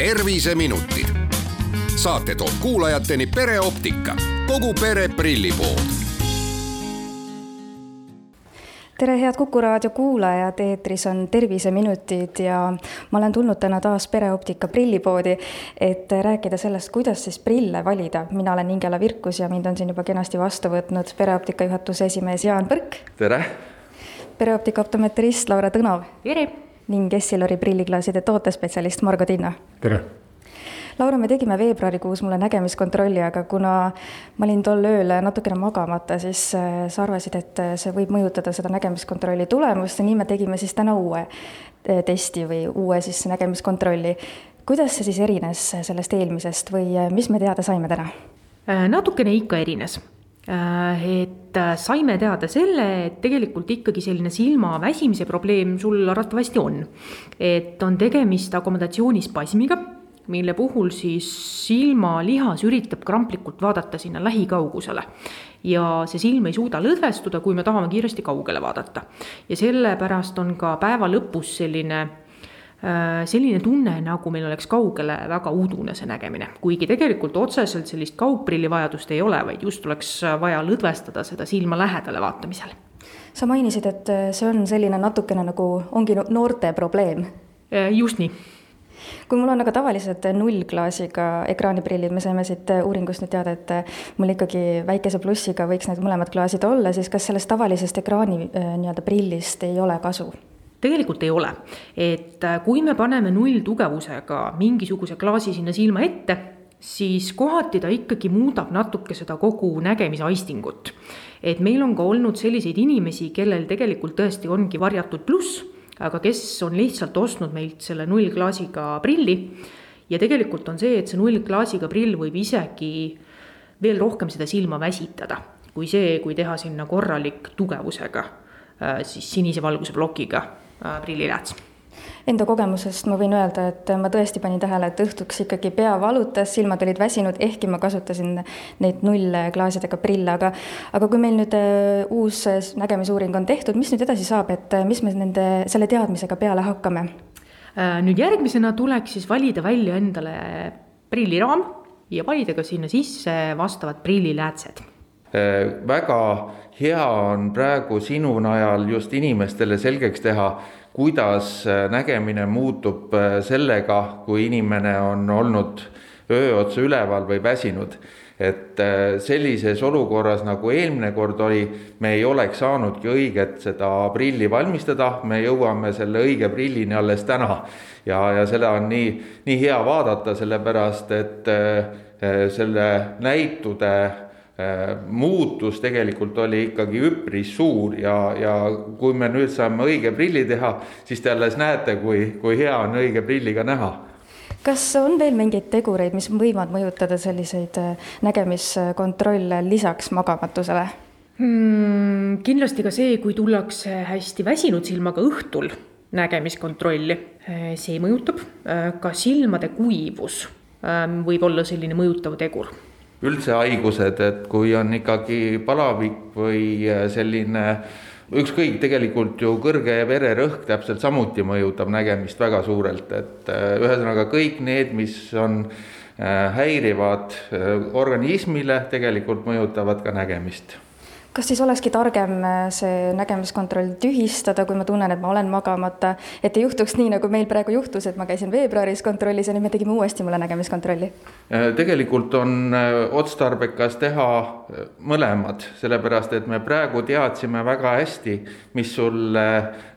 terviseminutid. saate toob kuulajateni pereoptika, kogu pere prillipood tere, head Kuku raadio kuulajad, eetris on Terviseminutid ja ma olen tulnud täna taas Pereoptika prillipoodi, et rääkida sellest, kuidas siis prille valida. mina olen Ingela Virkus ja mind on siin juba kenasti vastu võtnud Pereoptika juhatuse esimees Jaan Põrk. tere! pereoptika optometrist Laura Tõnov. tere! Ning Essilori prilliklaaside tootespetsialist Margo Tinna. tere! Laura, me tegime veebruarikuus mulle nägemiskontrolli, aga kuna ma olin tol ööl natukene magamata, siis äh, sa arvasid, et äh, see võib mõjutada seda nägemiskontrolli tulemust ja nii me tegime siis täna uue äh, testi või uue siis nägemiskontrolli. kuidas see siis erines sellest eelmisest või mis me teada saime täna? natukene ikka erines et saime teada selle, et tegelikult ikkagi selline silma väsimise probleem sul arvatavasti on. et on tegemist akomodatsioonispasmiga mille puhul siis silmalihas üritab kramplikult vaadata sinna lähikaugusele. ja see silm ei suuda lõdvestuda, kui me tahame kiiresti kaugele vaadata. ja sellepärast on ka päeva lõpus selline äh, selline tunne, nagu meil oleks kaugele väga udune see nägemine, kuigi tegelikult otseselt sellist kaugprilli vajadust ei ole, vaid just oleks vaja lõdvestada seda silma lähedale vaatamisel. sa mainisid, et see on selline natukene nagu ongi noorte probleem. Äh, just nii kui mul on aga tavalised nullklaasiga ekraaniprillid, me saime siit uuringust nüüd teada, et mul ikkagi väikese plussiga võiks need mõlemad klaasid olla, siis kas sellest tavalisest ekraani äh, nii-öelda prillist ei ole kasu? Tegelikult ei ole, et äh, kui me paneme nulltugevusega mingisuguse klaasi sinna silma ette, siis kohati ta ikkagi muudab natuke seda kogu nägemisaistingut. et meil on ka olnud selliseid inimesi, kellel tegelikult tõesti ongi varjatud pluss aga kes on lihtsalt ostnud meilt selle nullklaasiga prilli. Ja tegelikult on see, et see nullklaasiga prill võib isegi veel rohkem seda silma väsitada, kui see, kui teha sinna korralik tugevusega, äh, siis sinise valguse plokiga äh, prillilääts Enda kogemusest ma võin öelda, et ma tõesti panin tähele, et õhtuks ikkagi pea valutas, silmad olid väsinud, ehkki ma kasutasin neid nullklaasidega prille, aga aga kui meil nüüd äh, uus nägemisuuring on tehtud, mis nüüd edasi saab, et äh, mis me nende, selle teadmisega peale hakkame? Äh, nüüd järgmisena tuleks siis valida välja endale prilliraam ja valida ka sinna sisse vastavad prilliläätsed väga hea on praegu sinu najal just inimestele selgeks teha, kuidas äh, nägemine muutub äh, sellega, kui inimene on olnud öö otsa üleval või väsinud. et äh, sellises olukorras, nagu eelmine kord oli, me ei oleks saanudki õiget seda prilli valmistada, me jõuame selle õige prillini alles täna. ja, ja seda on nii, nii hea vaadata, sellepärast et selle näitude Äh, muutus tegelikult oli ikkagi üpris suur ja, ja kui me nüüd saame õige prilli teha, siis te alles näete, kui, kui hea on õige prilliga näha. Kas on veel mingeid tegureid, mis võivad mõjutada selliseid äh, nägemiskontrolle lisaks magamatusele? Hmm,? kindlasti ka see, kui tullakse hästi väsinud silmaga õhtul nägemiskontrolli, äh, see mõjutab, ka silmade kuivus võib olla selline mõjutav tegur üldse haigused, et kui on ikkagi palavik või äh, selline ükskõik, tegelikult ju kõrge vererõhk täpselt samuti mõjutab nägemist väga suurelt, et äh, ühesõnaga kõik need, mis on äh, häirivad organismile, tegelikult mõjutavad ka nägemist kas siis olekski targem äh, see nägemiskontroll tühistada, kui ma tunnen, et ma olen magamata, et ei juhtuks nii, nagu meil praegu juhtus, et ma käisin veebruaris kontrollis ja nüüd me tegime uuesti mulle nägemiskontrolli? Äh, tegelikult on äh, otstarbekas teha mõlemad, sellepärast et me praegu teadsime väga hästi, mis sul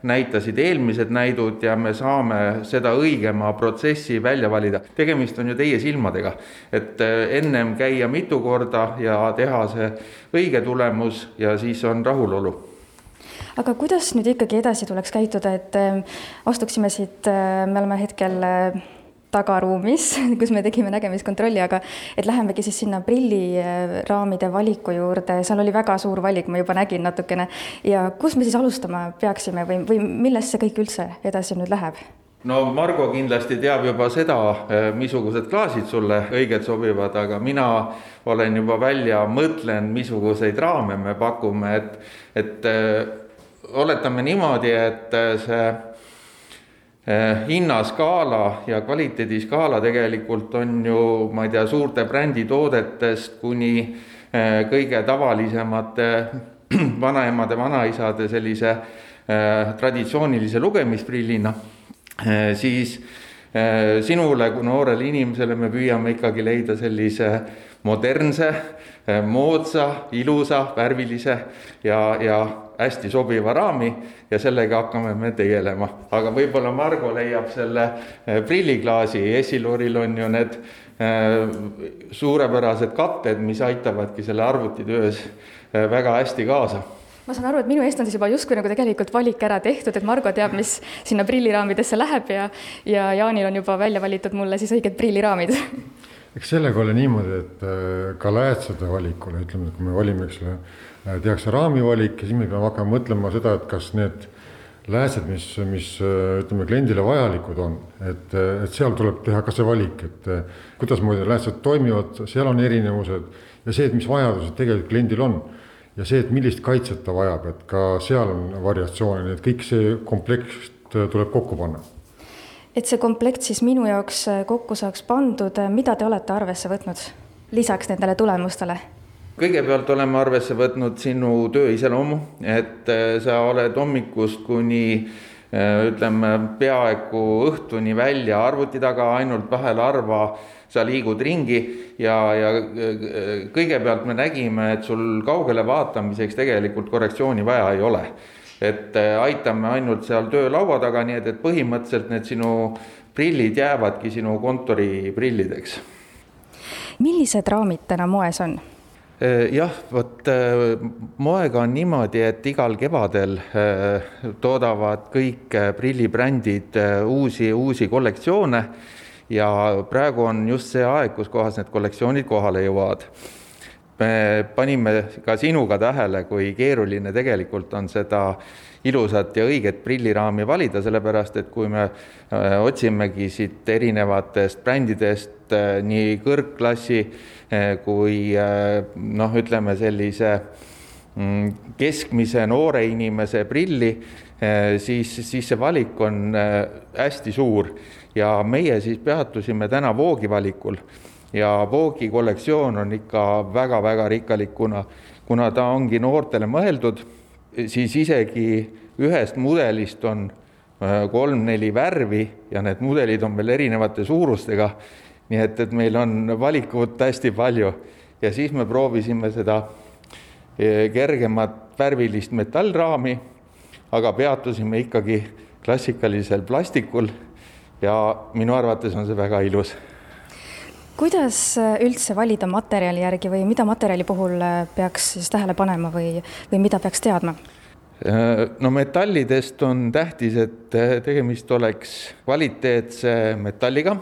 näitasid eelmised näidud ja me saame seda õigema protsessi välja valida. tegemist on ju teie silmadega, et ennem käia mitu korda ja teha see õige tulemus ja siis on rahulolu aga kuidas nüüd ikkagi edasi tuleks käituda, et äh, astuksime siit, äh, me oleme hetkel äh, tagaruumis, kus me tegime nägemiskontrolli, aga et lähemegi siis sinna prilliraamide valiku juurde, seal oli väga suur valik, ma juba nägin natukene. ja kus me siis alustama peaksime või, või millest see kõik üldse edasi nüüd läheb? No Margo kindlasti teab juba seda, missugused klaasid sulle õiged sobivad, aga mina olen juba välja mõtlenud, missuguseid raame me pakume, et, et äh, oletame niimoodi, et äh, see hinnaskaala ja kvaliteediskaala tegelikult on ju, ma ei tea, suurte bränditoodetest kuni kõige tavalisemate vanaemade, vanaisade sellise traditsioonilise lugemisprillina, siis sinule kui noorele inimesele me püüame ikkagi leida sellise modernse, moodsa, ilusa, värvilise ja, ja hästi sobiva raami ja sellega hakkame me tegelema. aga võib-olla Margo leiab selle prilliklaasi, Essiloril on ju need suurepärased katted, mis aitavadki selle arvutitöös väga hästi kaasa ma saan aru, et minu eest on siis juba justkui nagu tegelikult valik ära tehtud, et Margo teab, mis sinna prilliraamidesse läheb ja ja Jaanil on juba välja valitud mulle siis õiged prilliraamid eks sellega ole niimoodi, et ka läätsade valikul, ütleme, et kui me valime, eks ole, Äh, tehakse raamivalik ja siis me peame hakkama mõtlema seda, et kas need läätsed, mis, mis äh, ütleme, kliendile vajalikud on, et, et seal tuleb teha ka see valik, et äh, kuidasmoodi läätsed toimivad, seal on erinevused ja see, et mis vajadused tegelikult kliendil on. Ja see, et millist kaitset ta vajab, et ka seal on variatsioone, nii et kõik see komplekt tuleb kokku panna et see komplekt siis minu jaoks kokku saaks pandud, mida te olete arvesse võtnud lisaks nendele tulemustele? kõigepealt oleme arvesse võtnud sinu töö iseloomu, et äh, sa oled hommikust kuni äh, ütleme, peaaegu õhtuni välja arvuti taga, ainult vahel harva sa liigud ringi ja, ja äh, kõigepealt me nägime, et sul kaugele vaatamiseks tegelikult korrektsiooni vaja ei ole. et aitame ainult seal töölaua taga, nii et, et põhimõtteliselt need sinu prillid jäävadki sinu kontoriprillideks. millised raamid täna moes on? Äh, jah, vot äh, moega on niimoodi, et igal kevadel äh, toodavad kõik prillibrändid uusi, uusi kollektsioone ja praegu on just see aeg, kus kohas need kollektsioonid kohale jõuavad. me panime ka sinuga tähele, kui keeruline tegelikult on seda ilusat ja õiget prilliraami valida, sellepärast et kui me otsimegi siit erinevatest brändidest nii kõrgklassi Eh, kui noh, ütleme sellise mm, keskmise noore inimese prilli, siis, siis see valik on hästi suur. Ja meie siis peatusime täna Voogi valikul. Ja Voogi kollektsioon on ikka väga-väga rikkalik, kuna, kuna ta ongi noortele mõeldud, siis isegi ühest mudelist on kolm-neli värvi ja need mudelid on veel erinevate suurustega. Nii et, et meil on valikut hästi palju. Ja siis me proovisime seda e, kergemat värvilist metallraami, aga peatusime ikkagi klassikalisel plastikul. Ja minu arvates on see väga ilus. Kuidas e, üldse valida materjali järgi või mida materjali puhul e, peaks siis tähele panema või, või mida peaks teadma? no metallidest on tähtis, et tegemist oleks kvaliteetse metalliga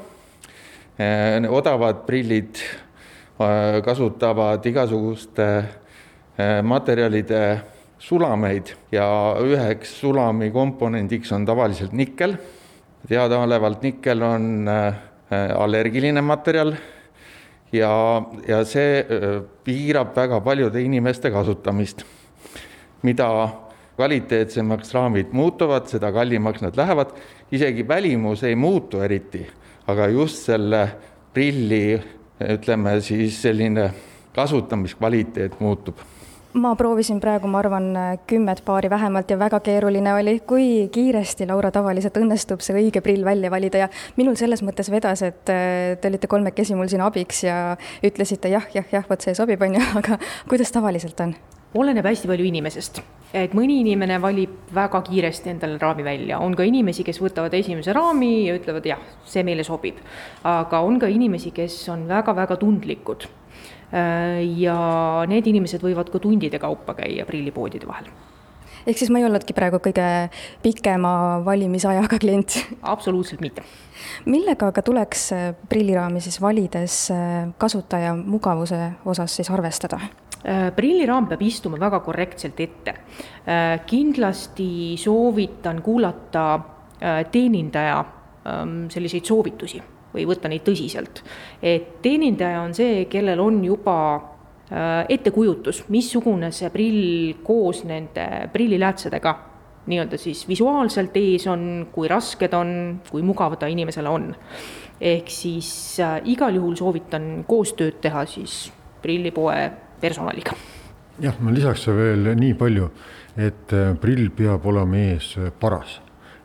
Äh, odavad prillid äh, kasutavad igasuguste äh, materjalide sulameid ja üheks sulami komponendiks on tavaliselt nikkel. teadaolevalt nikkel on allergiline materjal. Ja, ja see piirab väga paljude inimeste kasutamist. mida kvaliteetsemaks raamid muutuvad, seda kallimaks nad lähevad, isegi välimus ei muutu eriti aga just selle prilli, ütleme siis selline kasutamiskvaliteet muutub ma proovisin praegu, ma arvan, kümmet paari vähemalt ja väga keeruline oli, kui kiiresti, Laura, tavaliselt õnnestub see õige prill välja valida ja minul selles mõttes vedas, et äh, te olite kolmekesi mul siin abiks ja ütlesite jah, jah, jah, vot see sobib, on ju, aga kuidas tavaliselt on? oleneb hästi palju inimesest, et mõni inimene valib väga kiiresti endale raami välja, on ka inimesi, kes võtavad esimese raami ja ütlevad jah, see meile sobib. aga on ka inimesi, kes on väga-väga tundlikud. Ja need inimesed võivad ka tundide kaupa käia prillipoodide vahel ehk siis ma ei olnudki praegu kõige pikema valimisajaga klient? absoluutselt mitte. millega aga tuleks prilliraami siis valides kasutaja mugavuse osas siis arvestada? Äh, prilliraam peab istuma väga korrektselt ette. Äh, kindlasti soovitan kuulata äh, teenindaja ähm, selliseid soovitusi või võtta neid tõsiselt. et teenindaja on see, kellel on juba ettekujutus, missugune see prill koos nende prilliläätsedega nii-öelda siis visuaalselt ees on, kui rasked on, kui mugav ta inimesele on. ehk siis äh, igal juhul soovitan koostööd teha siis prillipoe personaliga. jah, ma lisaks veel nii palju, et äh, prill peab olema ees äh, paras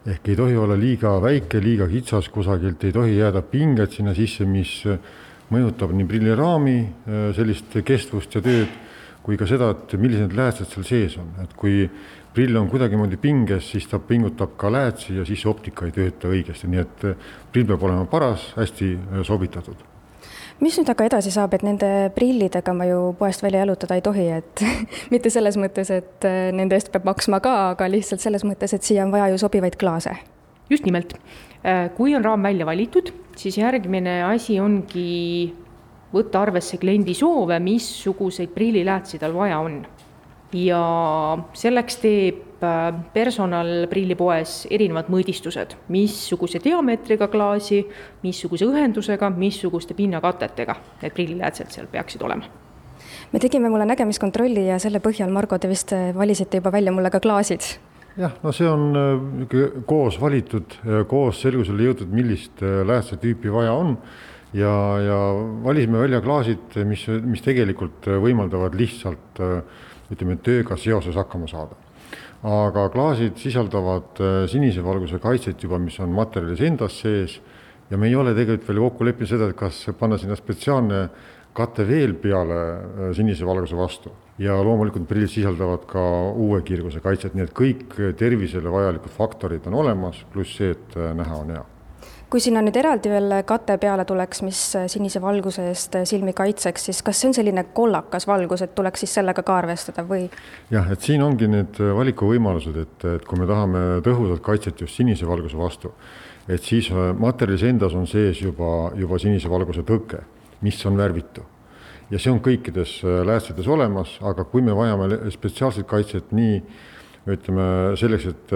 ehk ei tohi olla liiga väike, liiga kitsas kusagilt, ei tohi jääda pinget sinna sisse, mis äh, mõjutab nii prilliraami äh, sellist kestvust ja tööd, kui ka seda, et millised läätsed seal sees on, et kui prill on kuidagimoodi pinges, siis ta pingutab ka läätsi ja siis optika ei tööta õigesti, nii et äh, prill peab olema paras, hästi sobitatud mis nüüd aga edasi saab, et nende prillidega ma ju poest välja jalutada ei tohi, et mitte selles mõttes, et nende eest peab maksma ka, aga lihtsalt selles mõttes, et siia on vaja ju sobivaid klaase. just nimelt, kui on raam välja valitud, siis järgmine asi ongi võtta arvesse kliendi soove, missuguseid prilliläätsi tal vaja on. Ja selleks teeb äh, personal prillipoes erinevad mõõdistused, missuguse diameetriga klaasi, missuguse õhendusega, missuguste pinnakatetega need prilliläätsed seal peaksid olema. Me tegime mulle nägemiskontrolli ja selle põhjal, Margo, te vist valisite juba välja mulle ka klaasid. Jah, no see on niisugune koos valitud, koos selgusele jõutud, millist äh, läätse tüüpi vaja on. Ja, ja valisime välja klaasid, mis, mis tegelikult võimaldavad lihtsalt äh, ütleme, tööga seoses hakkama saada. aga klaasid sisaldavad äh, sinise valguse kaitset juba, mis on materjalis endas sees. Ja me ei ole tegelikult veel kokku leppinud seda, et kas panna sinna spetsiaalne kate veel peale sinise valguse vastu. Ja loomulikult prillid sisaldavad ka uue kiirguse kaitset, nii et kõik tervisele vajalikud faktorid on olemas, pluss see, et näha on hea kui sinna nüüd eraldi veel kate peale tuleks, mis sinise valguse eest silmi kaitseks, siis kas see on selline kollakas valgus, et tuleks siis sellega ka arvestada või? jah, et siin ongi need valikuvõimalused, et, et kui me tahame tõhusat kaitset just sinise valguse vastu, et siis materjalis endas on sees juba, juba sinise valguse tõke, mis on värvitu ja see on kõikides äh, läätsedes olemas, aga kui me vajame spetsiaalset kaitset nii ütleme selleks, et,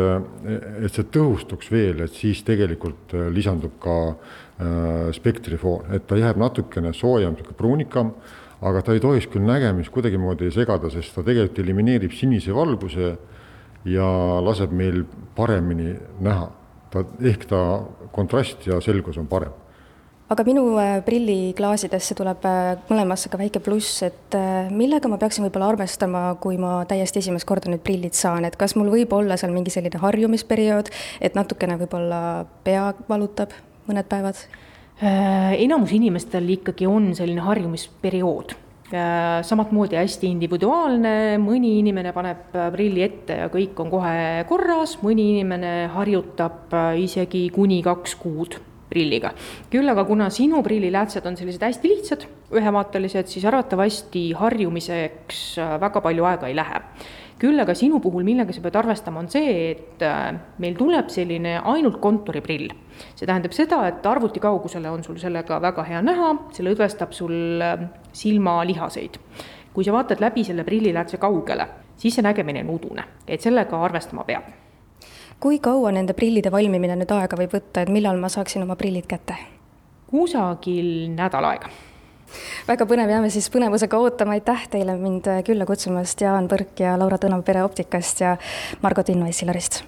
et see tõhustuks veel, et siis tegelikult äh, lisandub ka äh, spektrifoon, et ta jääb natukene soojem, niisugune pruunikam, aga ta ei tohiks küll nägemist kuidagimoodi segada, sest ta tegelikult elimineerib sinise valguse ja laseb meil paremini näha. ta, ehk ta kontrast ja selgus on parem aga minu äh, prilliklaasidesse tuleb äh, mõlemasse ka väike pluss, et äh, millega ma peaksin võib-olla arvestama, kui ma täiesti esimest korda nüüd prillid saan, et kas mul võib olla seal mingi selline harjumisperiood, et natukene võib-olla pea valutab mõned päevad? enamus inimestel ikkagi on selline harjumisperiood. Samamoodi hästi individuaalne, mõni inimene paneb prilli ette ja kõik on kohe korras, mõni inimene harjutab isegi kuni kaks kuud prilliga. küll aga kuna sinu prilliläätsed on sellised hästi lihtsad, ühevaatelised, siis arvatavasti harjumiseks äh, väga palju aega ei lähe. küll aga sinu puhul, millega sa pead arvestama, on see, et äh, meil tuleb selline ainult kontuuriprill. see tähendab seda, et arvuti kaugusele on sul sellega väga hea näha, see lõdvestab sul äh, silmalihaseid. kui sa vaatad läbi selle prilliläätse kaugele, siis see nägemine on udune, et sellega arvestama peab kui kaua nende prillide valmimine nüüd aega võib võtta, et millal ma saaksin oma prillid kätte? kusagil nädal aega väga põnev, jääme siis põnevusega ootama, aitäh teile mind külla kutsumast, Jaan Põrk ja Laura Tõnov Pereoptikast ja Margo Tinno Essilarist.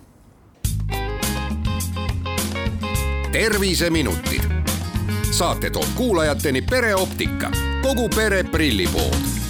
terviseminutid. saate toob kuulajateni Pereoptika, kogu pere prillipood